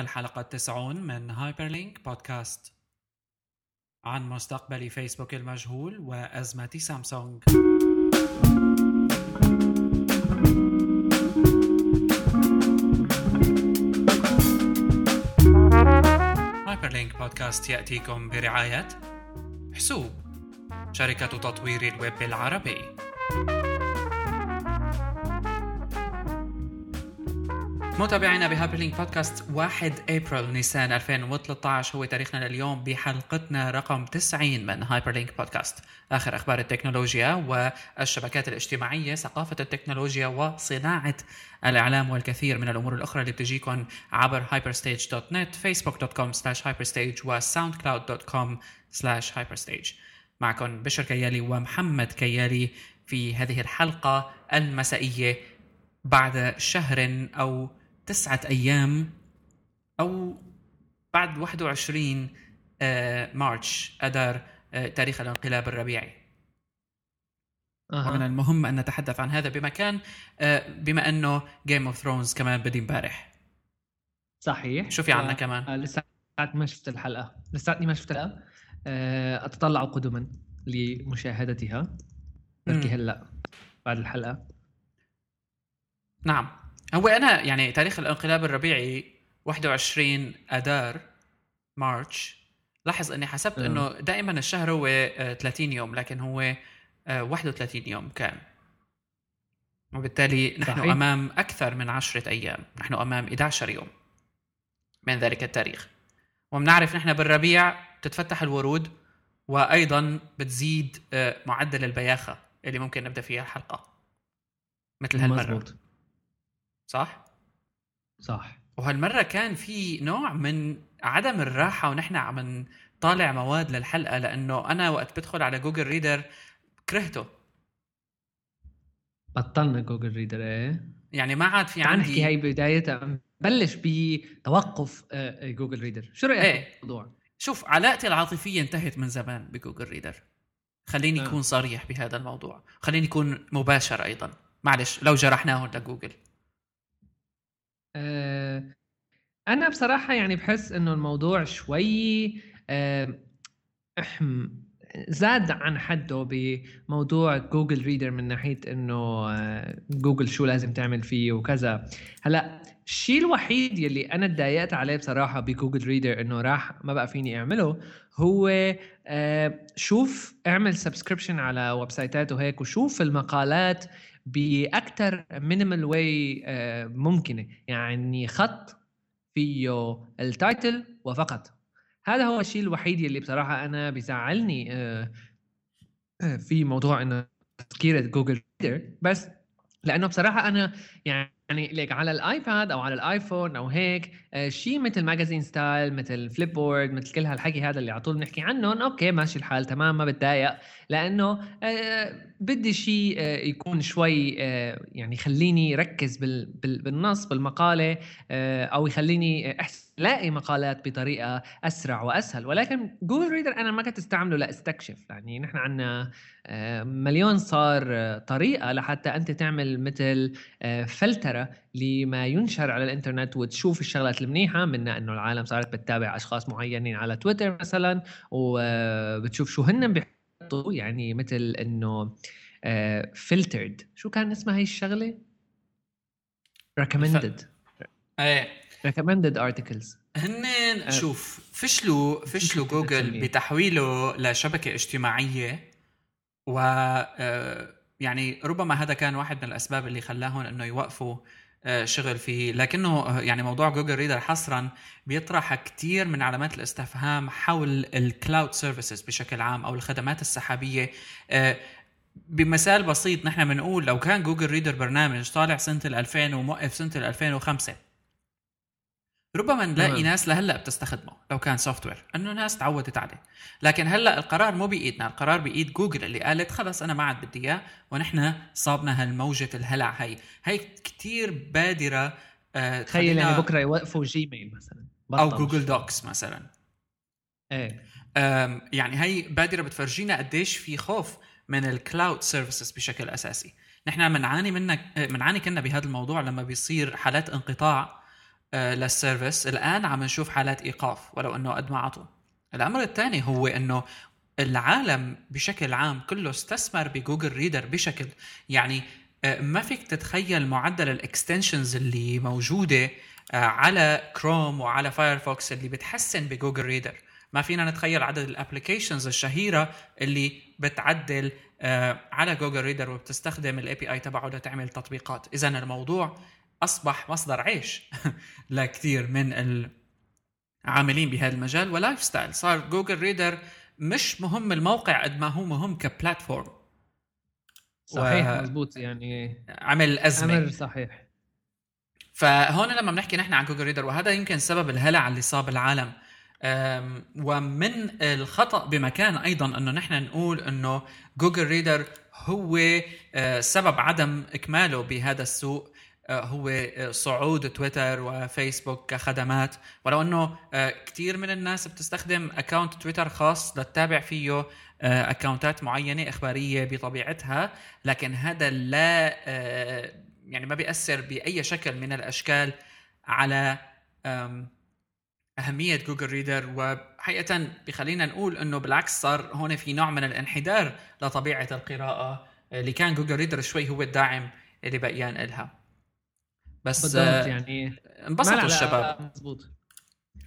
الحلقة التسعون من هايبر لينك بودكاست. عن مستقبل فيسبوك المجهول وأزمة سامسونج. هايبر لينك بودكاست يأتيكم برعاية حسوب شركة تطوير الويب العربي. متابعينا بهايبر لينك بودكاست 1 ابريل نيسان 2013 هو تاريخنا لليوم بحلقتنا رقم 90 من هايبر لينك بودكاست آخر أخبار التكنولوجيا والشبكات الاجتماعية ثقافة التكنولوجيا وصناعة الإعلام والكثير من الأمور الأخرى اللي بتجيكم عبر hyperstage.net facebook.com hyperstage و soundcloud.com hyperstage. معكم بشر كيالي ومحمد كيالي في هذه الحلقة المسائية بعد شهر أو تسعة أيام أو بعد 21 آه، March أدار آه، تاريخ الانقلاب الربيعي. أه. ومن المهم أن نتحدث عن هذا بمكان آه، بما أنه Game of Thrones كمان بدي امبارح. صحيح. شو في عنا كمان؟ لسه ما شفت الحلقة. لساتني ما شفت الحلقة. آه أتطلع قدما لمشاهدتها. بركي هلأ بعد الحلقة. نعم. هو أنا يعني تاريخ الانقلاب الربيعي 21 اذار مارش لاحظ إني حسبت أه. إنه دائما الشهر هو آه، 30 يوم لكن هو آه، 31 يوم كان. وبالتالي نحن صحيح. أمام أكثر من عشرة أيام. نحن أمام 11 يوم من ذلك التاريخ. وبنعرف نحن بالربيع تتفتح الورود وأيضا بتزيد آه، معدل البياخة اللي ممكن نبدأ فيها الحلقة. مثل هالمرة. مزبوط. صح؟ صح. وهالمرة كان في نوع من عدم الراحة ونحن عم نطالع مواد للحلقة لأنه أنا وقت بدخل على Google Reader كرهته. بطلنا Google Reader إيه؟ يعني ما عاد في تعال نحكي عندي هاي بدايتها. بلش بتوقف آه، Google Reader شو رأيك إيه. بالموضوع؟ شوف علاقتي العاطفية انتهت من زمان ب Google Reader خليني آه. اكون صريح بهذا الموضوع. خليني اكون مباشر أيضا. معلش لو جرحناه لجوجل. آه، أنا بصراحة يعني بحس إنه الموضوع شوي آه، زاد عن حده بموضوع Google Reader من ناحية إنه آه، جوجل شو لازم تعمل فيه وكذا. هلأ الشيء الوحيد يلي أنا تضايقت عليه بصراحة ب Google Reader إنه راح ما بقى فيني أعمله هو آه، شوف اعمل subscription على ويب سايتات وهيك وشوف المقالات باكثر minimal way ممكنة. يعني خط فيه ال title وفقط. هذا هو الشيء الوحيد اللي بصراحة أنا بيزعلني آه، آه، في موضوع إنه تذكيره جوجل بس لأنه بصراحة أنا يعني ليك على الآيباد أو على الآيفون أو هيك آه، شيء مثل magazine style مثل Flipboard مثل كل هالحكي هذا اللي على طول بنحكي عنهم okay ماشي الحال تمام ما بتضايق. لأنه آه، بدي شيء آه، يكون شوي يعني يخليني ركز بال- بال- بالنص بالمقالة أو يخليني أحس لاقي مقالات بطريقة أسرع وأسهل. ولكن Google Reader أنا ما كنت أستعمله لاستكشف يعني نحن عندنا مليون صار آه، طريقة لحتى أنت تعمل مثل آه، فلترة لما ينشر على الإنترنت وتشوف الشغلات المنيحة منها إنه العالم صارت بتتابع أشخاص معينين على تويتر مثلا وبتشوف شو هن بيحطوا. يعني مثل إنه فلترد شو كان اسمها هي الشغلة؟ recommended. إيه. Recommended articles. هن شوف فشلوا فشلوا جوجل؟ بتحويله لشبكة اجتماعية و آه، يعني ربما هذا كان واحد من الأسباب اللي خلاهم إنه يوقفوا آه، شغل فيه. لكنه آه، يعني موضوع Google Reader حصرا بيطرح كثير من علامات الاستفهام حول ال cloud services بشكل عام أو الخدمات السحابية. بمثال بسيط نحن بنقول لو كان Google Reader برنامج طالع سنة ال 2000 وموقف سنة ال 2005 ربما نلاقي. ناس لهلأ بتستخدمه لو كان software إنه ناس تعودت عليه. لكن هلأ القرار مو بإيدنا القرار بإيد جوجل اللي قالت خلص أنا ما عاد بدي إياه ونحن صابنا هالموجة الهلع هي هي كتير بادرة آه، تخيل يعني بكرة يوقفوا Gmail مثلا أو. Google Docs مثلا. إيه. يعني هي بادرة بتفرجينا قديش في خوف من ال cloud services بشكل أساسي. نحن بنعاني منك بنعاني كنا بهذا الموضوع لما بيصير حالات انقطاع آه، لل service. الآن عم نشوف حالات إيقاف ولو إنه قد ما عطوا. الأمر الثاني هو إنه العالم بشكل عام كله استثمر بجوجل ريدر بشكل يعني آه، ما فيك تتخيل معدل ال extensions اللي موجودة آه، على كروم وعلى فايرفوكس اللي بتحسن بجوجل ريدر. ما فينا نتخيل عدد ال applications الشهيرة اللي بتعدل آه، على جوجل ريدر وبتستخدم ال API تبعه لتعمل تطبيقات. اذا الموضوع أصبح مصدر عيش. لكثير من العاملين بهذا المجال و lifestyle صار جوجل ريدر مش مهم الموقع قد ما هو مهم ك platform صحيح و... مزبوط يعني عمل أزمة. أمر صحيح. فهون لما بنحكي نحن عن جوجل ريدر وهذا يمكن سبب الهلع اللي صاب العالم. ومن الخطأ بمكان أيضا إنه نحن نقول إنه جوجل ريدر هو آه، سبب عدم إكماله بهذا السوق. هو صعود تويتر وفيسبوك كخدمات. ولو إنه آه، كثير من الناس بتستخدم account تويتر خاص لتتابع فيه accountات معينة إخبارية بطبيعتها. لكن هذا لا يعني ما بيأثر بأي شكل من الأشكال على أهمية جوجل ريدر وحقيقة بخلينا نقول إنه بالعكس صار هون في نوع من الانحدار لطبيعة القراءة اللي كان جوجل ريدر شوي هو الداعم اللي بقيان لها بس بالضبط يعني انبسطوا الشباب. مزبوط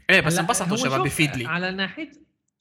إيه بس انبسطوا الشباب بفيدلي على ناحية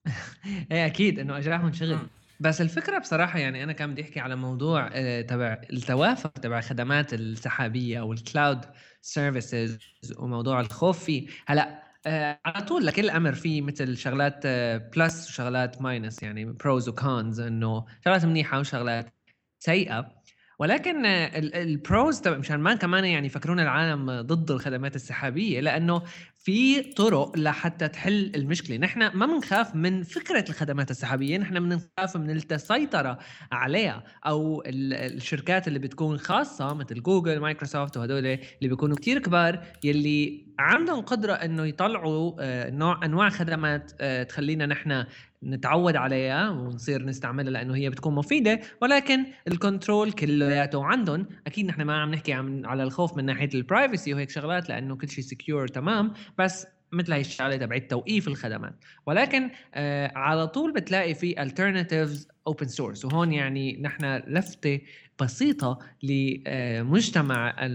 إيه أكيد إنه اجراهم شغل. بس الفكرة بصراحة يعني أنا كان بدي أحكي على موضوع آه، تبع التوافر تبع الخدمات السحابية أو ال cloud services وموضوع الخوف فيه. هلأ آه على طول لكل أمر في مثل شغلات آه plus وشغلات minus يعني pros و cons إنه شغلات منيحة وشغلات سيئة. ولكن ال pros مشان ما كمان يعني يفكرون العالم ضد الخدمات السحابية لأنه في طرق لحتى تحل المشكلة. نحن ما بنخاف من فكرة الخدمات السحابية نحن بنخاف من السيطره عليها أو الشركات اللي بتكون خاصة مثل جوجل مايكروسوفت وهدول اللي بيكونوا كتير كبار يلي عندهم قدرة إنه يطلعوا آه، نوع أنواع خدمات آه، تخلينا نحن نتعود عليها ونصير نستعملها لأنه هي بتكون مفيدة ولكن ال control كلياته عندهم. أكيد نحن ما عم نحكي عن على الخوف من ناحية ال privacy وهيك شغلات لأنه كل شيء secure تمام؟ بس مثل هي الشغلة تبعت توقيف الخدمات. ولكن آه على طول بتلاقي في alternatives open source. وهون يعني نحن لفتة بسيطة لمجتمع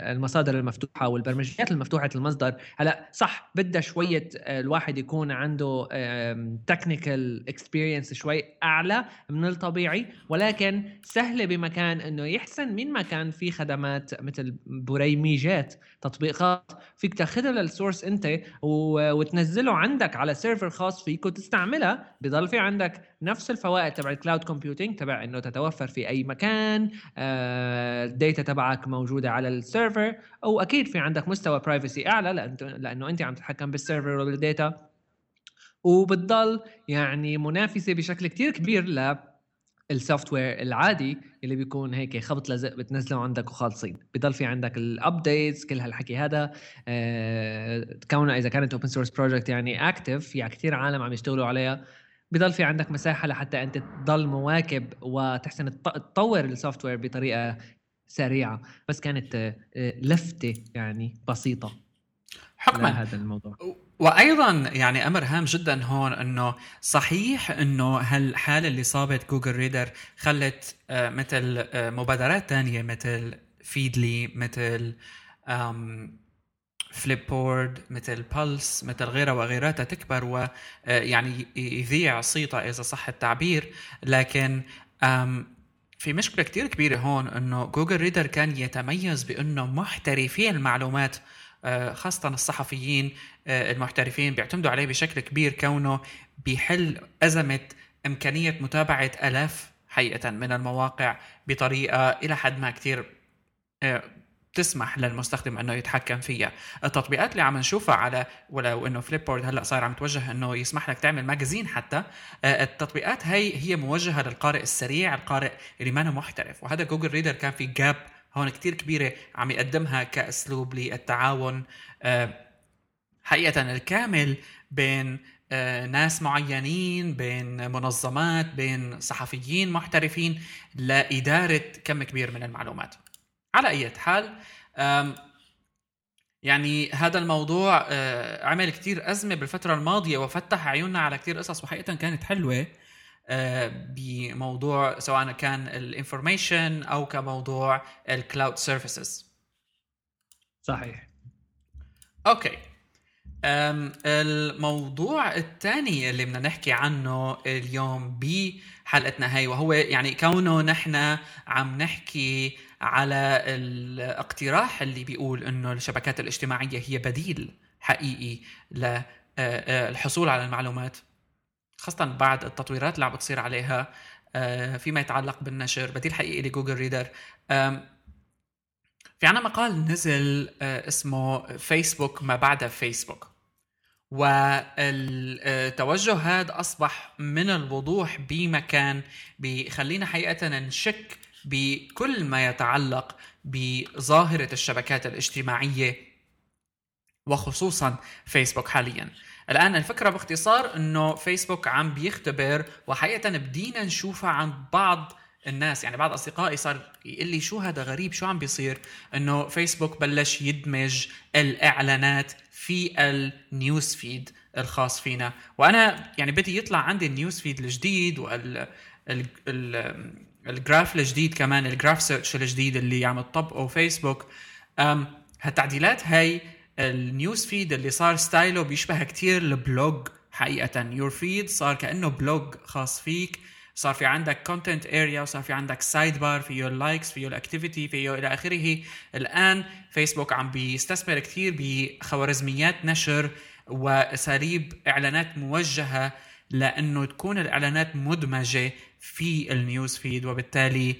المصادر المفتوحة والبرمجيات المفتوحة المصدر. هلا صح بدها شوية آه، الواحد يكون عنده technical experience شوي أعلى من الطبيعي ولكن سهلة بمكان إنه يحسن من مكان في خدمات مثل برمجيات تطبيقات فيك تاخذها لل source أنت وتنزله عندك على server خاص فيك وتستعملها. بضل في عندك نفس الفوائد تبع ال cloud computing تبع إنه تتوفر في أي مكان ال data تبعك موجودة على ال server أو أكيد في عندك مستوى privacy أعلى لأنه أنت عم تتحكم بال server وال data وبتضل يعني منافسة بشكل كتير كبير ل ال software العادي اللي بيكون هيك خبط لزق بتنزله عندك وخالصين. بضل في عندك ال updates كل هالحكي هذا آه كونه إذا كانت open source project يعني active في يعني كثير عالم عم يشتغلوا عليها. بضل في عندك مساحة لحتى أنت تضل مواكب وتحسن تطور ال software بطريقة سريعة. بس كانت آه، لفتة يعني بسيطة حكما. هذا الموضوع. وأيضا يعني أمر هام جدا هون إنه صحيح إنه هالحالة اللي صابت جوجل ريدر خلت آه، مثل آه، مبادرات تانية مثل فيدلي مثل فليب بورد مثل بلس مثل غيرها وغيراتها تكبر ويعني يذيع صيتها إذا صح التعبير. لكن في مشكلة كتير كبيرة هون إنه جوجل ريدر كان يتميز بإنه محترفي المعلومات آه، خاصة الصحفيين آه، المحترفين بيعتمدوا عليه بشكل كبير كونه بيحل أزمة إمكانية متابعة ألاف حقيقة من المواقع بطريقة إلى حد ما كتير آه، تسمح للمستخدم أنه يتحكم فيها. التطبيقات اللي عم نشوفها على ولو إنه فليب بورد هلأ صار عم توجه إنه يسمح لك تعمل magazine حتى آه، التطبيقات هي هي موجهة للقارئ السريع القارئ اللي ما محترف. وهذا جوجل ريدر كان في gap هون كتير كبيرة عم يقدمها كأسلوب للتعاون. آه، حقيقة الكامل بين آه، ناس معينين بين منظمات بين صحفيين محترفين لإدارة كم كبير من المعلومات. على أي حال يعني هذا الموضوع آه، عمل كتير أزمة بالفترة الماضية وفتح عيوننا على كتير قصص وحقيقة كانت حلوة آه، بموضوع سواء كان الانفورميشن أو كموضوع ال cloud services صحيح. okay. أم الموضوع الثاني اللي بدنا نحكي عنه اليوم بحلقتنا هي وهو يعني كونه نحن عم نحكي على الاقتراح اللي بيقول إنه الشبكات الاجتماعية هي بديل حقيقي للحصول على المعلومات خاصة بعد التطويرات اللي عم بتصير عليها فيما يتعلق بالنشر بديل حقيقي لجوجل ريدر. في عنا مقال نزل اسمه فيسبوك ما بعد فيسبوك. والتوجه هذا أصبح من الوضوح بمكان بيخلينا حقيقة نشك بكل ما يتعلق بظاهرة الشبكات الاجتماعية وخصوصا فيسبوك حاليا. الآن الفكرة باختصار إنه فيسبوك عم بيختبر وحقيقة بدينا نشوفها عند بعض الناس يعني بعض أصدقائي صار يقول لي شو هذا غريب شو عم بيصير؟ إنه فيسبوك بلش يدمج الإعلانات في ال news feed الخاص فينا. وأنا يعني بدي يطلع عندي ال news feed الجديد وال ال... ال... ال graph الجديد كمان ال graph search الجديد اللي عم تطبقه فيسبوك هالتعديلات هاي ال news feed اللي صار style ه بيشبه كتير ال blog حقيقة. your feed صار كأنه blog خاص فيك. صار في عندك content area وصار في عندك side bar فيه ال likes فيه ال activity فيه إلى آخره. الآن فيسبوك عم بيستثمر كثير بخوارزميات نشر وأساليب إعلانات موجهة لأنه تكون الإعلانات مدمجة في ال news feed وبالتالي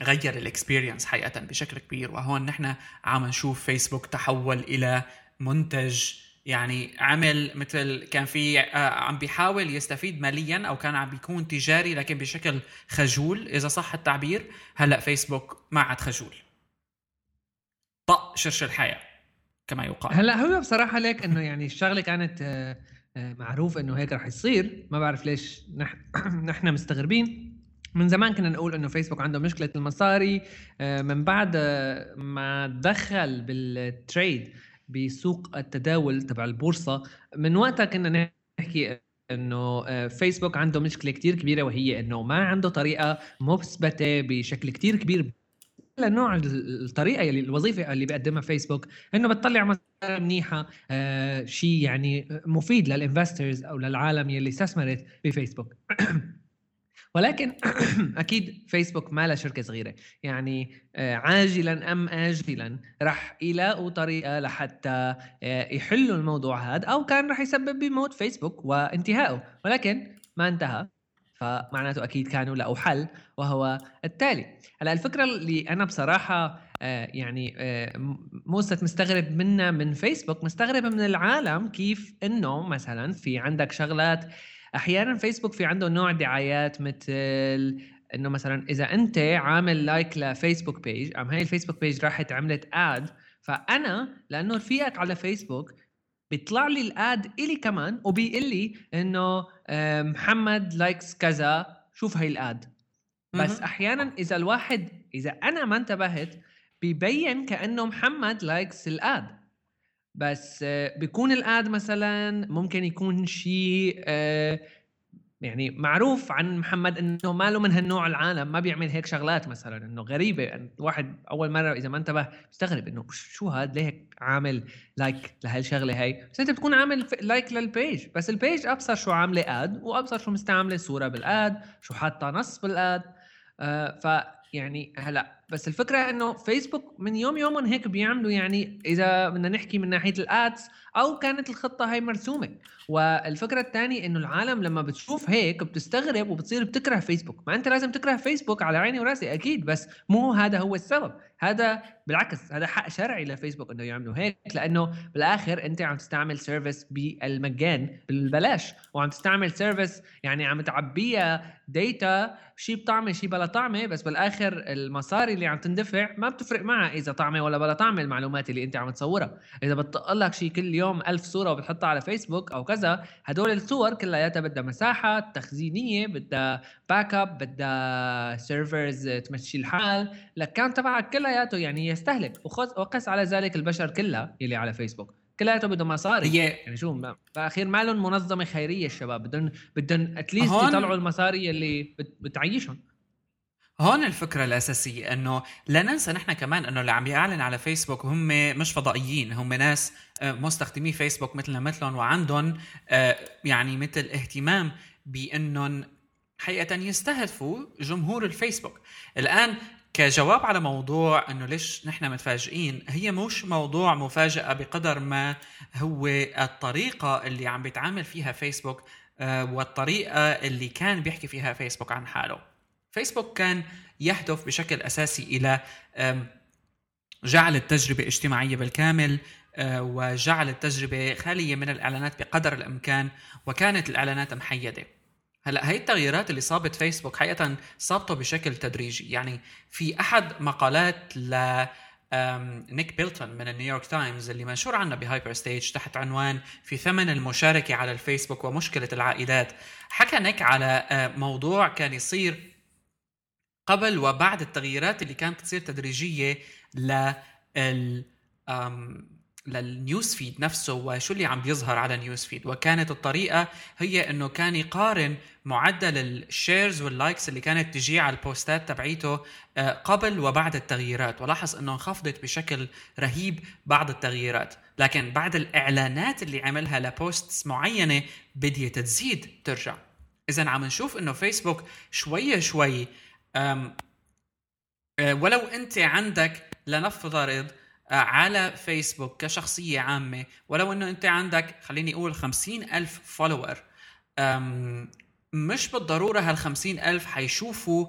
غير ال experience حقيقة بشكل كبير. وهون نحن عم نشوف فيسبوك تحول إلى منتج يعني عمل مثل كان في عم بيحاول يستفيد ماليا أو كان عم بيكون تجاري لكن بشكل خجول. إذا صح التعبير هلأ فيسبوك ما عاد خجول. طق شرش الحياة كما يقال. هلأ هو بصراحة ليك إنه يعني الشغلة كانت معروف إنه هيك رح يصير. ما بعرف ليش نحن مستغربين. من زمان كنا نقول إنه فيسبوك عنده مشكلة المصاري. من بعد ما دخل بال trade بسوق التداول تبع البورصة من وقتها كنا نحكي إنه آه، فيسبوك عنده مشكلة كتير كبيرة وهي إنه ما عنده طريقة مثبتة بشكل كتير كبير لنوع الطريقة اللي الوظيفة اللي بيقدمها فيسبوك إنه بتطلع مصاري منيحة آه شيء يعني مفيد لل investors أو للعالم يلي استثمرت بفيسبوك. ولكن أكيد فيسبوك ما لها شركة صغيرة. يعني آه، عاجلا أم اجلا رح يلاقوا طريقة لحتى آه، يحلوا الموضوع هذا أو كان رح يسبب بموت فيسبوك وانتهائه. ولكن ما انتهى. فمعناته أكيد كانوا لقوا حل وهو التالي. هلأ الفكرة اللي أنا بصراحة آه، يعني موست مستغرب منها من فيسبوك مستغرب من العالم كيف إنه مثلا في عندك شغلات أحيانا فيسبوك في عنده نوع دعايات مثل إنه مثلا إذا أنت عامل like ل Facebook page أم هاي ال Facebook page راحت عملت ad فأنا لأنه رفيقك على فيسبوك بيطلع لي ال ad إلي كمان وبيقول لي إنه محمد likes كذا شوف هاي ال ad. بس أحيانا إذا الواحد إذا أنا ما انتبهت بيبين كأنه محمد likes ال ad. بس بيكون ال ad مثلا ممكن يكون شيء آه، يعني معروف عن محمد إنه ماله من هالنوع العالم ما بيعمل هيك شغلات مثلا إنه غريبة. واحد أول مرة إذا ما انتبه بيستغرب إنه شو هاد؟ ليه عامل like لهالشغلة هاي بس أنت بتكون عامل like لل page بس ال page أبصر شو عاملة ad وأبصر شو مستعملة صورة بال ad شو حاطة نص بال ad آه ف يعني هلأ بس الفكرة إنه فيسبوك من يوم يوم هيك بيعملوا يعني إذا بدنا نحكي من ناحية ال ads أو كانت الخطة هاي مرسومة. والفكرة الثانية إنه العالم لما بتشوف هيك بتستغرب وبتصير بتكره فيسبوك ما إنت لازم تكره فيسبوك على عيني وراسي أكيد بس مو هذا هو السبب. هذا بالعكس هذا حق شرعي لفيسبوك إنه يعملوا هيك. لأنه بالآخر إنت عم تستعمل service بالمجان بالبلاش. وعم تستعمل service يعني عم تعبيها data شيء بطعمة شيء بلا طعمة بس بالآخر المصاري اللي عم تندفع ما بتفرق معها إذا طعمة ولا بلا طعمة المعلومات اللي أنت عم تصورها. إذا بتطق لك شيء كل يوم ألف صورة وبتحطها على فيسبوك أو كذا هدول الصور كلياتها بدها مساحه تخزينية بدها backup بدها servers تمشي الحال. ال account تبعك كلياته يعني يستهلك. وقس على ذلك البشر كلها اللي على فيسبوك كلياته بدهم مصاري. يعني شو بالاخير ما لهم منظمة خيرية الشباب. بدهم بدهم at least يطلعوا المصاري اللي بتعيشهم. هون الفكرة الأساسية إنه لا ننسى نحن كمان إنه اللي عم يعلن على فيسبوك هم مش فضائيين هم ناس آه، مستخدمي فيسبوك مثلنا مثلهم وعندهم آه، يعني مثل اهتمام بإنهم حقيقة يستهدفوا جمهور الفيسبوك. الآن كجواب على موضوع إنه ليش نحن متفاجئين هي مش موضوع مفاجأة بقدر ما هو الطريقة اللي عم بيتعامل فيها فيسبوك آه، والطريقة اللي كان بيحكي فيها فيسبوك عن حاله. فيسبوك كان يهدف بشكل أساسي إلى جعل التجربة اجتماعيه بالكامل آه، وجعل التجربة خالية من الإعلانات بقدر الإمكان وكانت الإعلانات محيدة. هلأ هي التغييرات اللي صابت فيسبوك حقيقة صابته بشكل تدريجي. يعني في أحد مقالات ل نيك بيلتون من النيويورك تايمز اللي منشور عنه بهايبر ستيج تحت عنوان في ثمن المشاركة على الفيسبوك ومشكلة العائلات حكى نيك على آه، موضوع كان يصير قبل وبعد التغييرات اللي كانت تصير تدريجية لل لل news feed نفسه وشو اللي عم بيظهر على news feed وكانت الطريقة هي إنه كان يقارن معدل ال shares وال likes اللي كانت تجي على البوستات تبعيته آه، قبل وبعد التغييرات. ولاحظ إنه انخفضت بشكل رهيب بعد التغييرات. لكن بعد الإعلانات اللي عملها ل posts معينة بديت تزيد ترجع. اذا عم نشوف إنه فيسبوك شوي شوي ولو أنت عندك لنفترض آه، على فيسبوك كشخصية عامة ولو إنه أنت عندك خليني أقول خمسين ألف follower مش بالضرورة هال ألف حيشوفوا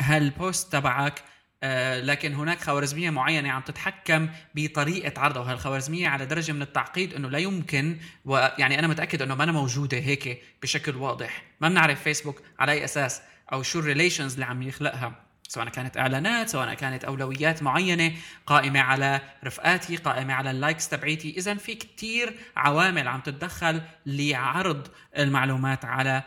هال post تبعك آه لكن هناك خوارزمية معينة عم تتحكم بطريقة عرضه وهالخوارزمية على درجة من التعقيد إنه لا يمكن ويعني أنا متأكد إنه مانا موجودة هيك بشكل واضح. ما بنعرف فيسبوك على أي أساس. أو شو ال relations اللي عم يخلقها. سواء كانت إعلانات سواء كانت أولويات معينة قائمة على رفقاتي قائمة على ال likes تبعيتي. اذا في كتير عوامل عم تتدخل لعرض المعلومات على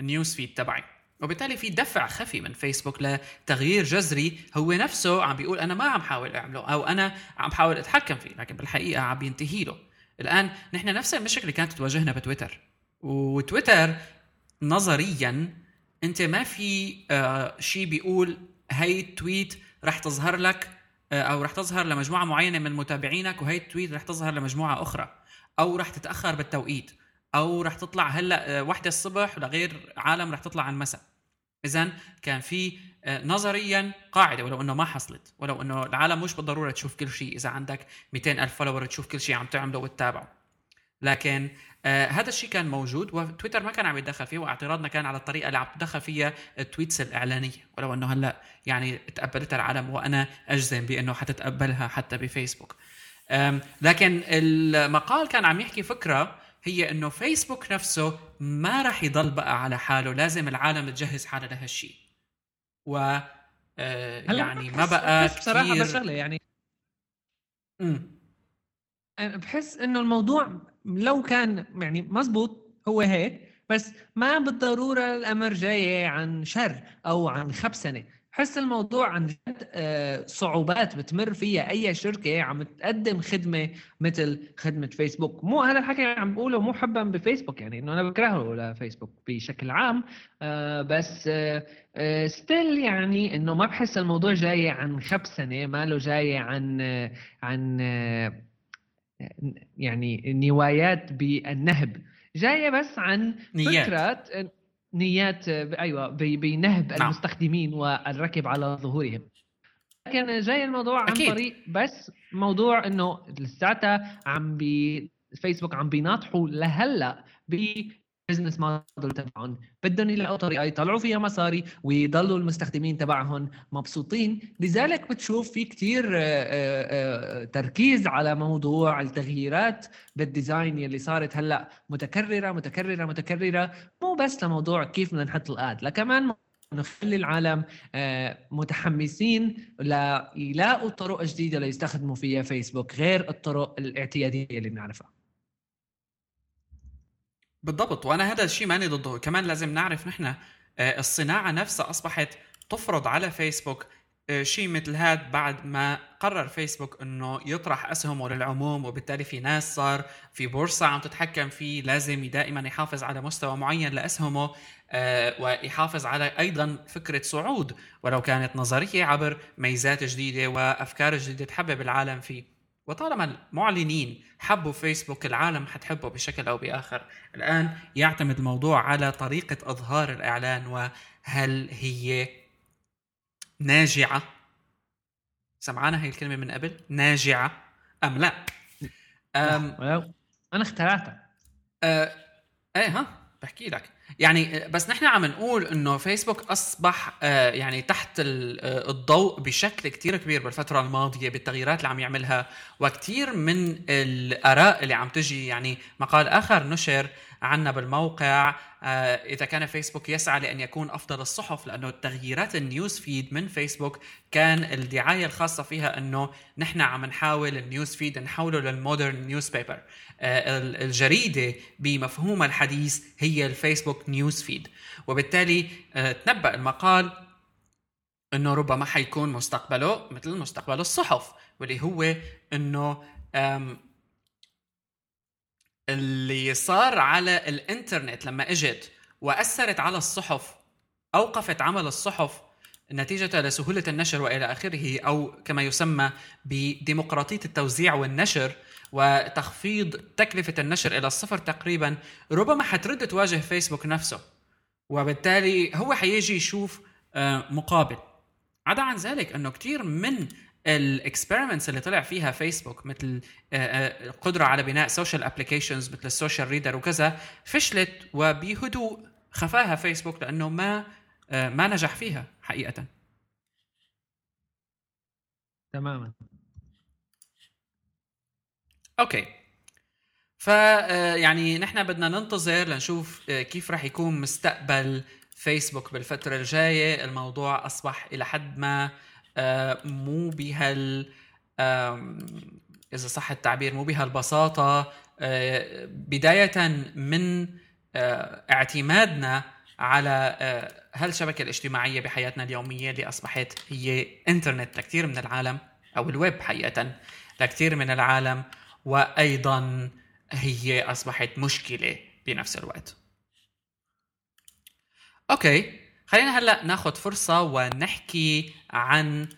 ال news feed تبعي. وبالتالي في دفع خفي من فيسبوك لتغيير جذري هو نفسه عم بيقول أنا ما عم حاول أعمله أو أنا عم بحاول أتحكم فيه لكن بالحقيقة عم ينتهي له. الآن نحن نفس المشكلة كانت تواجهنا بتويتر. وتويتر نظريا أنت ما في آه شيء بيقول هي التويت رح تظهر لك آه أو رح تظهر لمجموعة معينة من متابعينك وهي التويت رح تظهر لمجموعة أخرى أو رح تتأخر بالتوقيت أو رح تطلع هلأ آه وحدة الصبح لغير عالم رح تطلع على المساء اذا كان في آه نظريا قاعدة ولو إنه ما حصلت ولو إنه العالم مش بالضرورة تشوف كل شيء إذا عندك 200 ألف follower تشوف كل شيء عم تعمله وتتابعه. لكن آه هذا الشيء كان موجود وتويتر ما كان عم يتدخل فيه واعتراضنا كان على الطريقة اللي عم تدخل فيها ال tweets الإعلانية. ولو إنه هلأ يعني تقبلتها العالم وأنا أجزم بإنه حتتقبلها حتى بفيسبوك. لكن المقال كان عم يحكي فكرة هي إنه فيسبوك نفسه ما راح يضل بقى على حاله لازم العالم تجهز حالها لهالشيء. و آه يعني ما بقى بصراحة بس شغله يعني. امم بحس إنه الموضوع لو كان يعني مزبوط هو هيك بس ما بالضرورة الأمر جاي عن شر أو عن خبسنه بحس الموضوع عن جد آه، صعوبات بتمر فيها أي شركة عم تقدم خدمة مثل خدمة فيسبوك. مو هذا الحكي عم بقوله مو حبا بفيسبوك يعني إنه أنا بكرهه لفيسبوك بشكل عام. آه، بس ستيل آه، يعني إنه ما بحس الموضوع جاي عن خبسنه ما له جاي عن عن يعني نوايات بالنهب جاية بس عن نيات. فكرة نيات أيوه بنهب نعم. المستخدمين والركب على ظهورهم لكن جاي الموضوع عن أكيد. طريق بس موضوع إنه لساتها عم بي فيسبوك عم بيناطحوا لهلأ business model تبعهم. بدهم يلاقوا طريقة يطلعوا فيها مصاري ويضلوا المستخدمين تبعهم مبسوطين. لذلك بتشوف في كتير آه، آه، آه، تركيز على موضوع التغييرات بال design اللي صارت هلأ متكررة متكررة متكررة. مو بس لموضوع كيف بدنا نحط ال ads لكمان نخلي العالم متحمسين ليلاقوا طرق جديده ليستخدموا فيها فيسبوك غير الطرق الاعتيادية اللي بنعرفها. بالضبط. وأنا هذا الشيء ماني ضده. كمان لازم نعرف نحن آه، الصناعة نفسها أصبحت تفرض على فيسبوك آه، شيء مثل هذا بعد ما قرر فيسبوك إنه يطرح أسهمه للعموم وبالتالي في ناس صار في بورصة عم تتحكم فيه لازم دائما يحافظ على مستوى معين لأسهمه آه، ويحافظ على أيضا فكرة صعود ولو كانت نظرية عبر ميزات جديدة وأفكار جديدة تحبب العالم فيه. وطالما المعلنين حبوا فيسبوك العالم حتحبه بشكل أو بآخر. الآن يعتمد الموضوع على طريقة إظهار الإعلان وهل هي ناجعة؟ سمعانا هي الكلمة من قبل ناجعة أم لا أم أنا اخترعتها. أه إيه ها؟ بحكي لك. يعني بس نحن عم نقول إنه فيسبوك أصبح آه، يعني تحت آه، الضوء بشكل كتير كبير بالفترة الماضية بالتغييرات اللي عم يعملها وكتير من الآراء اللي عم تجي يعني مقال آخر نشر عنا بالموقع. آه، إذا كان فيسبوك يسعى لأن يكون أفضل الصحف لأنه تغييرات ال news feed من فيسبوك كان الدعاية الخاصة فيها أنه نحن عم نحاول ال news feed نحوله لل modern newspaper الجريدة بمفهومها الحديث هي الفيسبوك news feed. وبالتالي آه، تنبأ المقال أنه ربما حيكون مستقبله مثل مستقبل الصحف واللي هو أنه اللي صار على الإنترنت لما إجت وأثرت على الصحف أوقفت عمل الصحف نتيجة لسهولة النشر وإلى آخره أو كما يسمى بديمقراطية التوزيع والنشر وتخفيض تكلفة النشر إلى الصفر تقريبا ربما حترد تواجه فيسبوك نفسه. وبالتالي هو حيجي يشوف آه، مقابل. عدا عن ذلك أنه كثير من ال experiments اللي طلع فيها فيسبوك مثل القدره آه، آه، على بناء social applications مثل ال social reader وكذا فشلت وبهدوء خفاها فيسبوك لأنه ما ما نجح فيها حقيقة. تماما. okay. ف يعني نحن بدنا ننتظر لنشوف كيف راح يكون مستقبل فيسبوك بالفترة الجاية. الموضوع أصبح إلى حد ما مو بهال إذا صح التعبير مو بهالبساطة. بداية من اعتمادنا على هالشبكة الاجتماعية بحياتنا اليومية اللي أصبحت هي إنترنت لكثير من العالم أو الويب حقيقة لكثير من العالم وأيضا هي أصبحت مشكلة بنفس الوقت. okay. خلينا هلا ناخذ فرصة ونحكي عن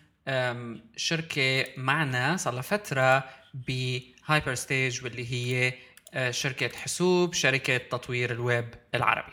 شركة معنا صار لها فترة بهايبر ستيج واللي هي آه، شركة حسوب شركة تطوير الويب العربي.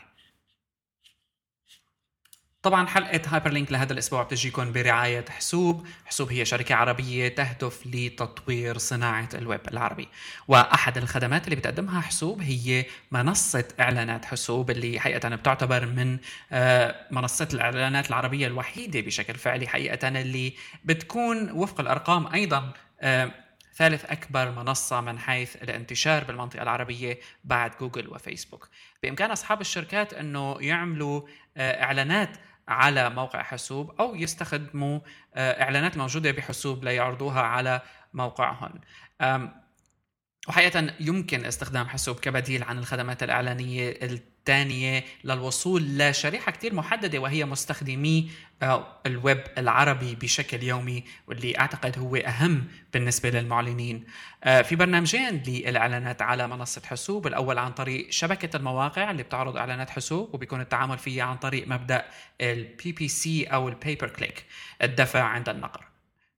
طبعا حلقة هايبر لينك لهذا الأسبوع بتجيكم برعاية حسوب. حسوب هي شركة عربية تهدف لتطوير صناعة الويب العربي. وأحد الخدمات اللي بتقدمها حسوب هي منصة إعلانات حسوب اللي حقيقة بتعتبر من آه، منصات الإعلانات العربية الوحيدة بشكل فعلي حقيقة اللي بتكون وفق الأرقام أيضا آه، ثالث أكبر منصة من حيث الانتشار بالمنطقة العربية بعد جوجل وفيسبوك. بإمكان أصحاب الشركات أنه يعملوا آه، إعلانات على موقع حاسوب أو يستخدموا آه، إعلانات موجودة بحاسوب ليعرضوها على موقعهم. وحقيقة يمكن استخدام حاسوب كبديل عن الخدمات الإعلانية الثانية للوصول لشريحة كتير محددة وهي مستخدمي آه، الويب العربي بشكل يومي واللي أعتقد هو أهم بالنسبة للمعلنين. آه، في برنامجين للإعلانات على منصة حسوب الأول عن طريق شبكة المواقع اللي بتعرض إعلانات حسوب وبيكون التعامل فيها عن طريق مبدأ ال PPC أو ال pay per click الدفع عند النقر.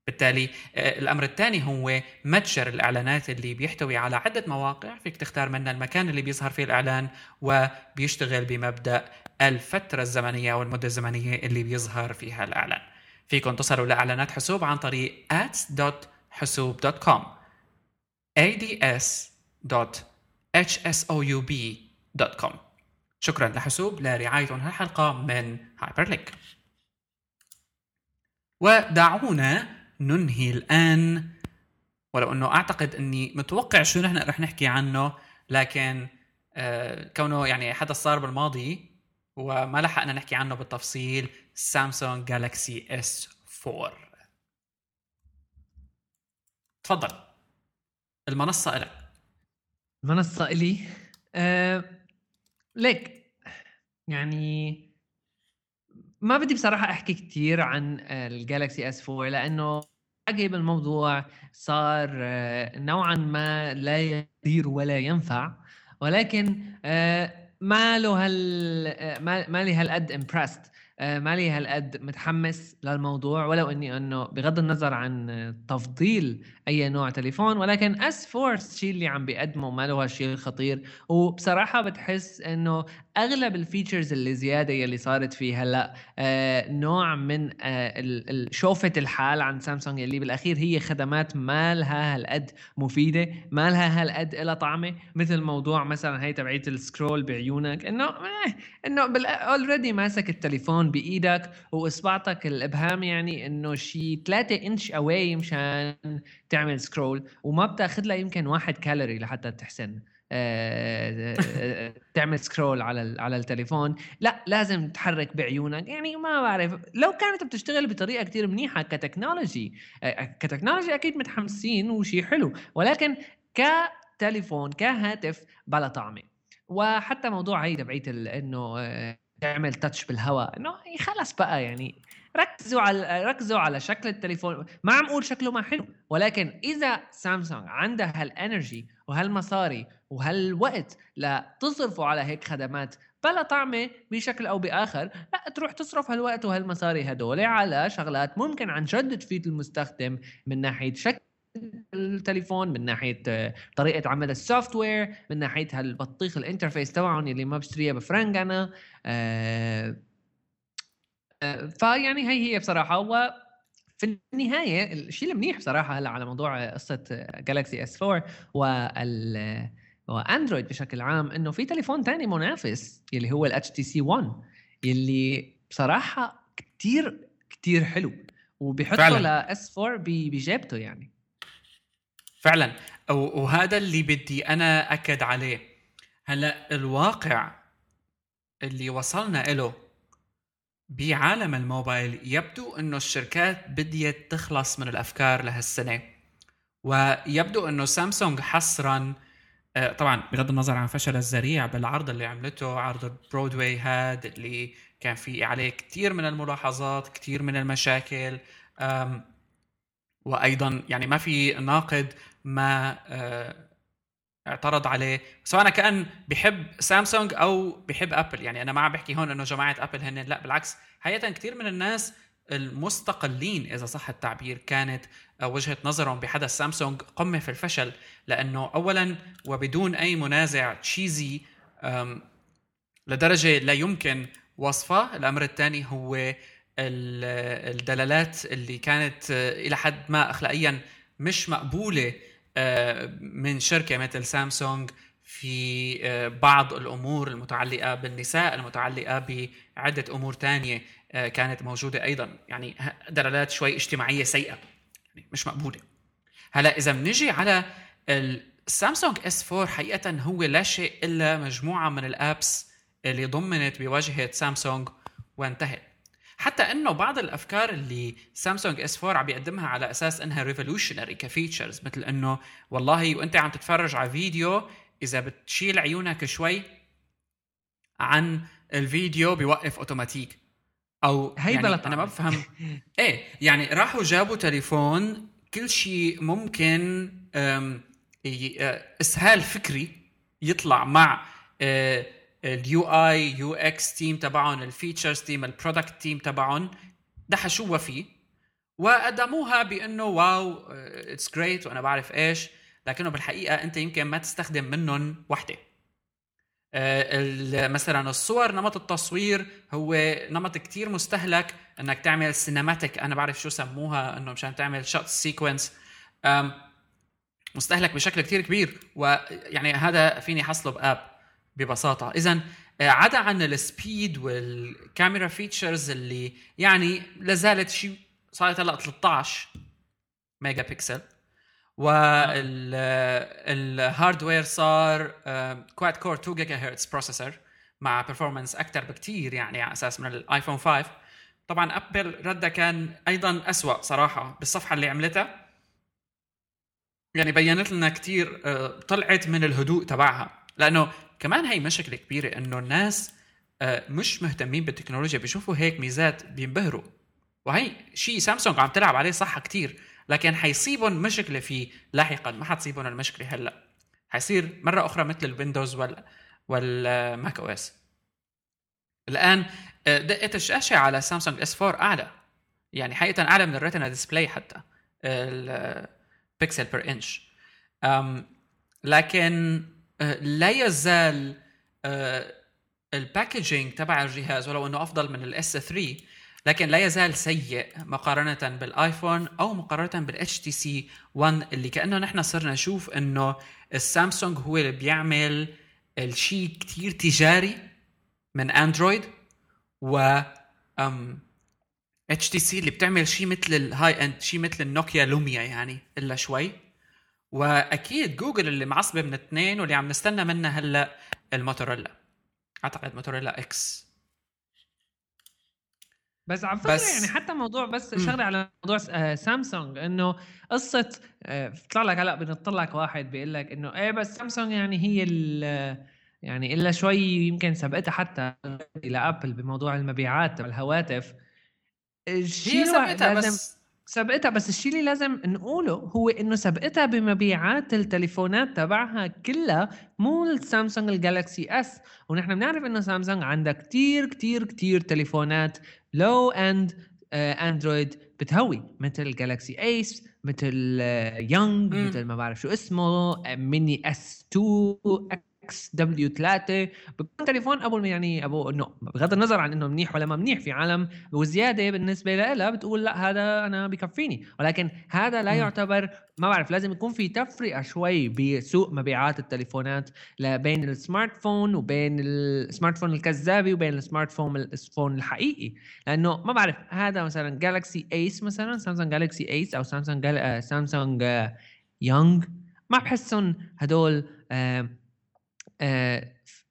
بالتالي آه، الأمر الثاني هو متجر الإعلانات اللي بيحتوي على عدة مواقع. فيك تختار منها المكان اللي بيظهر فيه الإعلان وبيشتغل بمبدأ الفترة الزمنية أو المده الزمنية اللي بيظهر فيها الإعلان. فيكم تصلوا لإعلانات حسوب عن طريق ads.hsoub.com ads.hsoub.com شكرا لحسوب لرعايتهم هالحلقه من هايبر لينك ودعونا ننهي الآن. ولو أنه أعتقد أني متوقع شو نحن رح نحكي عنه لكن آه كونه يعني حدث صار بالماضي وما لحقنا نحكي عنه بالتفصيل سامسونج جالكسي S 4 تفضل. المنصة إلك. المنصة إلي. أه ليك يعني ما بدي بصراحة أحكي كثير عن الجالكسي S 4 لأنه عقب الموضوع. صار آه، نوعا ما لا يدير ولا ينفع ولكن آه، ما له هال آه، ما لي هالقد impressed آه، مالي هالقد متحمس للموضوع ولو إني إنه بغض النظر عن تفضيل أي نوع تليفون ولكن S4 الشيء اللي عم بيقدمه ما له هالشيء الخطير. وبصراحة بتحس إنه أغلب ال features اللي زيادة يلي صارت فيه هلأ آه نوع من آه شوفة الحال عن سامسونج اللي بالأخير هي خدمات ما لها هالقد مفيدة ما لها هالقد لها طعمة. مثل موضوع مثلا هي تبعية ال scroll بعيونك إنه آه إنه already ماسك التليفون بإيدك وإصبعتك الإبهام يعني إنه شي 3 إنش أواي مشان تعمل scroll وما بتأخذ لها يمكن واحد كالوري لحتى تحسن. آه، آه، تعمل scroll على على التليفون. لا لازم تحرك بعيونك. يعني ما بعرف لو كانت بتشتغل بطريقة كتير منيحة ك technology آه، ك technology أكيد متحمسين وشيء حلو ولكن كتليفون كهاتف بلا طعمة. وحتى موضوع هي تبعية إنه تعمل touch بالهواء. إنه خلص بقى يعني ركزوا على ركزوا على شكل التليفون. ما عم أقول شكله ما حلو ولكن إذا سامسونج عندها هال energy وهالمصاري وهالوقت لتصرفوا على هيك خدمات بلا طعمة بشكل أو بآخر لا تروح تصرف هالوقت وهالمصاري هدول على شغلات ممكن عن جد تفيد المستخدم من ناحية شكل التليفون من ناحية طريقة عمل ال software من ناحية هالبطيخ ال interface تبعهم اللي ما بشتريها بفرنك أنا آه فيعني هي هي بصراحة. و في النهاية الشيء المنيح بصراحة هلأ على موضوع قصة Galaxy S4 وال و Android بشكل عام إنه في تليفون ثاني منافس اللي هو الاتش تي سي 1 اللي بصراحة كثير كثير حلو وبيحطه لل S4 بجيبته يعني. فعلا. وهذا اللي بدي أنا أكد عليه. هلأ الواقع اللي وصلنا له بعالم الموبايل يبدو إنه الشركات بديت تخلص من الأفكار لهالسنة. ويبدو إنه سامسونج حصرا آه، طبعا بغض النظر عن فشل الذريع بالعرض اللي عملته عرض برودواي هاد اللي كان في عليه كثير من الملاحظات كثير من المشاكل وأيضا يعني ما في ناقد ما آه، اعترض عليه سواء كأن بحب سامسونج أو بحب أبل. يعني أنا ما عم بحكي هون إنه جماعة أبل هن لا بالعكس حقيقة كثير من الناس المستقلين إذا صح التعبير كانت وجهة نظرهم بحدث سامسونج قمة في الفشل لأنه اولا وبدون أي منازع تشيزي لدرجة لا يمكن وصفها الأمر الثاني هو الدلالات اللي كانت إلى حد ما اخلاقيا مش مقبولة آه، من شركة مثل سامسونج في آه، بعض الأمور المتعلقة بالنساء المتعلقة بعدة أمور تانية آه، كانت موجودة أيضا. يعني دلالات شوي اجتماعية سيئة يعني مش مقبولة. هلا إذا بنجي على ال Samsung S4 حقيقه هو لا شيء إلا مجموعة من ال apps اللي ضمنت بواجهة سامسونج وانتهت. حتى إنه بعض الأفكار اللي Samsung S4 عم بيقدمها على أساس إنها revolutionary ك features مثل إنه والله وأنت عم تتفرج على فيديو إذا بتشيل عيونك شوي عن الفيديو بيوقف أوتوماتيك. أو هي يعني أنا ما بفهم. إيه يعني راحوا جابوا تليفون كل شيء ممكن آه، إسهال فكري يطلع مع آه، ال UI UX team تبعهم ال features team ال product team تبعهم دحشوها فيه وقدموها بأنه wow it's great وأنا بعرف إيش. لكنه بالحقيقة أنت يمكن ما تستخدم منهم وحدة. آه، مثلا الصور نمط التصوير هو نمط كتير مستهلك. إنك تعمل cinematic أنا بعرف شو سموها إنه مشان تعمل shoot sequence مستهلك بشكل كتير كبير. ويعني هذا فيني حصله ب app. ببساطة. اذا آه، عدا عن ال speed وال camera features اللي يعني لازالت شيء صارت هلأ 13 ميجا بكسل وال hardware صار quad core 2 gigahertz processor مع performance أكثر بكثير يعني على أساس من ال iPhone 5 طبعا ابل ردها كان أيضا أسوأ صراحة بالصفحة اللي عملتها. يعني بينت لنا كثير آه، طلعت من الهدوء تبعها لأنه كمان هي مشكلة كبيرة إنه الناس آه، مش مهتمين بالتكنولوجيا بيشوفوا هيك ميزات بينبهروا. وهي شيء سامسونج عم تلعب عليه صح كتير لكن حيصيبهم مشكلة فيه لاحقا. ما حتصيبهم المشكلة هلأ. حيصير مرة أخرى مثل ال Windows وال وال Mac OS. الآن آه، دقة الشاشة على Samsung S4 أعلى. يعني حقيقه أعلى من ال Retina display حتى ال pixel per inch. لكن آه، لا يزال ال packaging تبع الجهاز ولو إنه أفضل من ال S3 لكن لا يزال سيء مقارنة بال iPhone أو مقارنة بالاتش تي سي 1 اللي كأنه نحن صرنا نشوف إنه السامسونج هو اللي بيعمل الشيء كتير تجاري من Android و HTC اللي بتعمل شيء مثل ال high end شيء مثل ال Nokia Lumia يعني إلا شوي. وأكيد جوجل اللي معصبة من اثنين واللي عم نستنى منها هلا الموتوريلا. أعتقد Motorola X. بس فكرة بس... يعني حتى موضوع بس شغلة على موضوع آه، سامسونج إنه قصة آه، بيطلع لك هلا بنطلع لك واحد بيقول لك إنه إيه بس سامسونج يعني هي يعني إلا شوي يمكن سبقتها حتى إلى أبل بموضوع المبيعات الهواتف الشيء هي سبقتها بس سبقتها بس الشيء اللي لازم نقوله هو إنه سبقتها بمبيعات التليفونات تبعها كلها مو السامسونج ال Galaxy S ونحن بنعرف إنه سامسونج عندها كتير كتير كتير تليفونات low end Android بتهوي مثل ال Galaxy Ace مثل Young آه، مثل ما بعرف شو اسمه Mini S2 إكس دبليو 3 بكون تليفون أبو يعني أبو إنه بغض النظر عن إنه منيح ولا ما منيح في عالم وزيادة بالنسبة لها بتقول لا هذا أنا بكفيني. ولكن هذا لا يعتبر ما بعرف لازم يكون في تفرقة شوي بسوق مبيعات التليفونات بين السمارت فون وبين السمارت فون الكذابي وبين السمارت فون الفون الحقيقي. لأنه ما بعرف هذا مثلا جالكسي ايس مثلا سامسونج جالكسي ايس أو سامسونج جال... سامسونج يونغ ما بحسهم هدول آه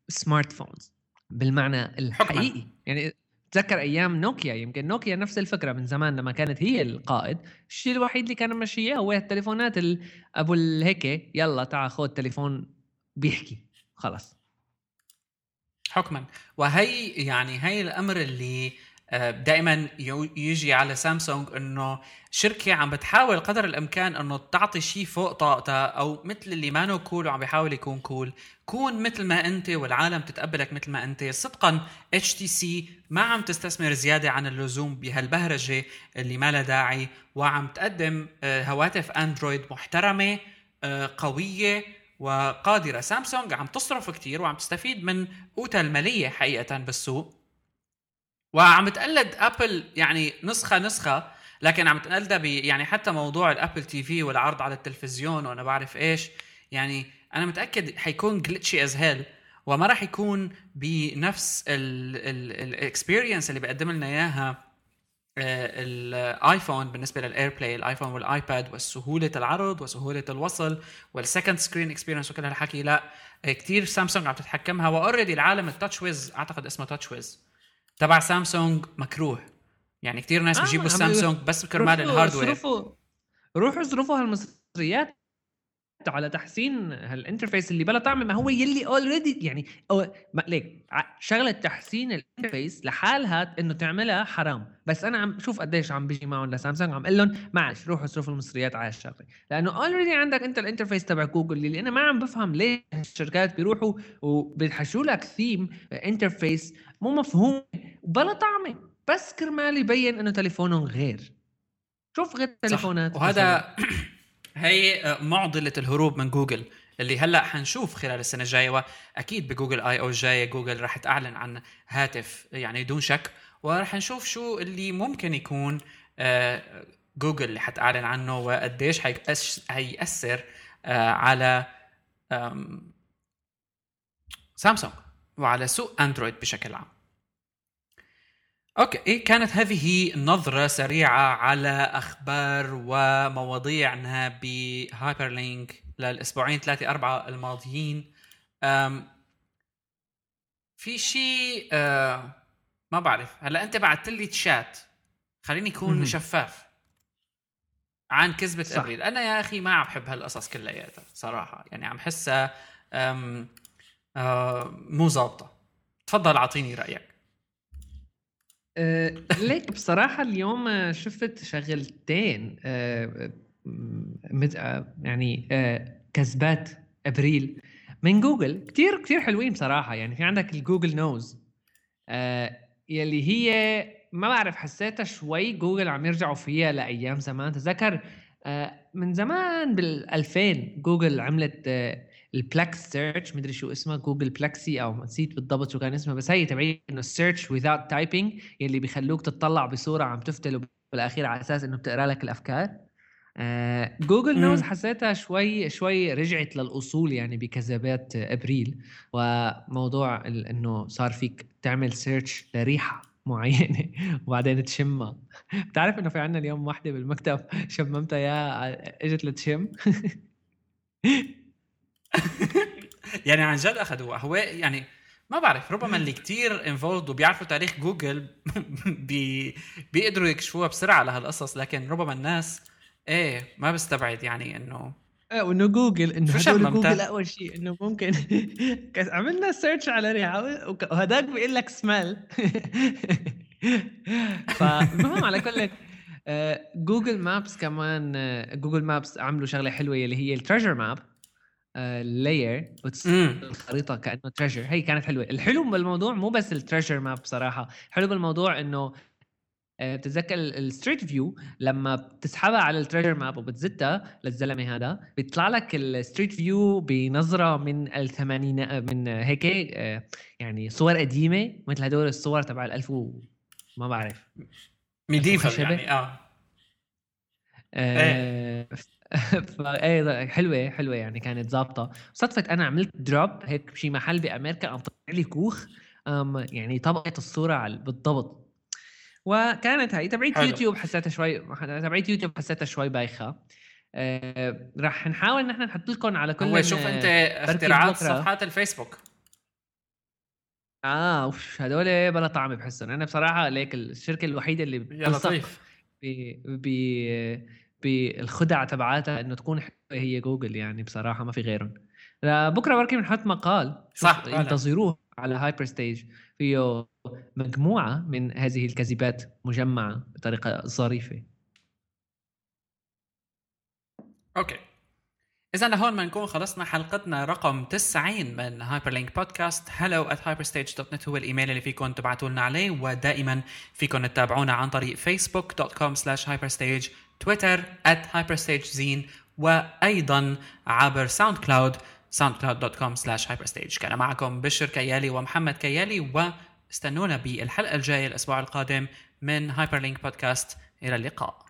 سمارت آه، فونز بالمعنى الحقيقي. حكما. يعني تذكر أيام نوكيا يمكن نوكيا نفس الفكرة من زمان لما كانت هي القائد الشيء الوحيد اللي كان ماشيه هو التليفونات أبو الهيك يلا تعال خذ تليفون بيحكي خلص حكما. وهي يعني هي الأمر اللي آه، دائما يجي على سامسونج إنه شركة عم بتحاول قدر الإمكان إنه تعطي شيء فوق طاقتها أو مثل اللي مو cool وعم بيحاول يكون cool كون مثل ما أنت والعالم تتقبلك مثل ما أنت. صدقا HTC ما عم تستثمر زيادة عن اللزوم بهالبهرجة اللي ما لها داعي وعم تقدم آه، هواتف Android محترمة آه، قوية وقادرة. سامسونج عم تصرف كتير وعم تستفيد من قوتها المالية حقيقه بالسوق. وعم تقلد أبل يعني نسخة نسخة لكن عم تقلدها يعني حتى موضوع ال Apple TV والعرض على التلفزيون وأنا بعرف إيش يعني أنا متأكد حيكون glitchy as hell وما راح يكون بنفس ال experience اللي بيقدم لنا إياها آه، ال iPhone بالنسبة لل AirPlay ال iPhone وال iPad وسهولة العرض وسهولة الوصل وال second screen experience وكل هالحكي لا كثير سامسونج عم تتحكمها و already العالم ال TouchWiz أعتقد اسمه TouchWiz تبع سامسونج مكروه. يعني كثير ناس آه بيجيبوا السامسونج بس كرمال ال hardware روحوا اصرفوا هالمصريات. على تحسين هال interface اللي بلا طعم ما هو يلي already يعني أو ليك شغلة تحسين ال interface لحالها إنه تعملها حرام. بس أنا عم شوف قديش عم بيجي معهم لسامسونج عم أقول لهم معلش روحوا اصرفوا المصريات على الشغله لأنه already عندك أنت ال interface تبع جوجل اللي أنا ما عم بفهم ليه الشركات بيروحوا وبيحشوا لك theme interface مو مفهوم وبلا طعمة بس كرمال يبين إنه تليفونهم غير. شوف غير تليفونات وهذا هي معضلة الهروب من جوجل اللي هلأ حنشوف خلال السنة الجاية وأكيد ب Google I/O الجايه جوجل راح تعلن عن هاتف يعني دون شك وراح نشوف شو اللي ممكن يكون آه، جوجل اللي حتعلن عنه وقديش حيأثر آه، على سامسونج وعلى سوق أندرويد بشكل عام. أوكي إيه كانت هذه نظرة سريعة على أخبار ومواضيعنا بهايبر لينك للأسبوعين ثلاثة أربعة الماضيين. في شيء آه ما بعرف. هلا أنت بعثت لي تشات خليني اكون شفاف. عن كذبة. أبريل. أنا يا أخي ما عم بحب هالقصص كلياتها صراحة. يعني عم حسها آه مو ظابطة. تفضل أعطيني رأيك. أه ليك بصراحة اليوم شفت شغلتين أه يعني أه كذبات أبريل من جوجل. كثير كثير حلوين بصراحة يعني في عندك ال Google Nose يلي هي ما بعرف حسيتها شوي جوجل عم يرجعوا فيها لأيام زمان. تذكر آه، من زمان بال 2000 جوجل عملت ال plex search مدري شو اسمها جوجل plexy أو نسيت بالضبط شو كان اسمها بس هي تبعي إنه ال search without typing يلي بيخلوك تطلع بصورة عم تفتل بالأخير على أساس إنه بتقرأ لك الأفكار. آه Google Nose حسيتها شوي شوي رجعت للأصول يعني بكذبات أبريل. وموضوع إنه صار فيك تعمل search لريحة معينة وبعدين تشمها. بتعرف إنه في عندنا اليوم وحده بالمكتب شممتها يا إجت لتشم. يعني عن جد اخذوها هو يعني ما بعرف ربما اللي كتير involved وبيعرفوا تاريخ جوجل بي بيقدروا يكشفوها بسرعة لهالقصص لكن ربما الناس إيه ما بستبعد يعني إنه إيه وإنه جوجل إنه هدول جوجل أول شيء إنه ممكن عملنا search على ريحة وهداك بيقول لك سميل فالمهم على كل Google Maps كمان Google Maps عملوا شغلة حلوة اللي هي ال treasure map layer الخريطة كأنه treasure هي كانت حلوة. الحلو بالموضوع مو بس ال treasure map بصراحة. حلو بالموضوع إنه آه، بتتذكر ال Street View لما بتسحبها على ال treasure map وبتزتها للزلمة هذا بيطلع لك ال Street View بنظرة من الثمانين من هيك آه، يعني صور قديمة مثل هدول الصور تبع الألف و ما بعرف. medieval يعني آه, آه إيه حلوة حلوة يعني كانت ظابطة. صدفت أنا عملت drop هيك بشي محل بامريكا قام طلع لي كوخ يعني طبقه الصورة بالضبط. وكانت هاي تبعيت يوتيوب حسيتها شوي تبعيت يوتيوب حسيتها شوي بايخة. آه رح نحاول نحن نحط لكم على كل هو شوف أنت اختراعات صفحات الفيسبوك. آه أوف هدول بلا طعم بحسهم. أنا بصراحة ليك الشركة الوحيدة اللي بتثق ب بالخدع تبعاتها إنه تكون هي جوجل يعني بصراحة ما في غيرهم. بكرة بركي بنحط مقال صح انتظروه على هايبر ستيج فيه مجموعة من هذه الكذبات مجمعة بطريقة ظريفة. أوكي. إذا لهون بنكون خلصنا حلقتنا رقم 90 من هايبر لينك podcast hello at hyperstage.net هو الإيميل اللي فيكم تبعتوا لنا عليه ودائما فيكم تتابعونا عن طريق facebook.com slash hyperstage. تويتر at hyperstage وأيضا عبر SoundCloud soundcloud.com slash hyperstage. كان معكم بشر كيالي ومحمد كيالي واستنونا بالحلقة الجاية الأسبوع القادم من هايبرلينك بودكاست إلى اللقاء.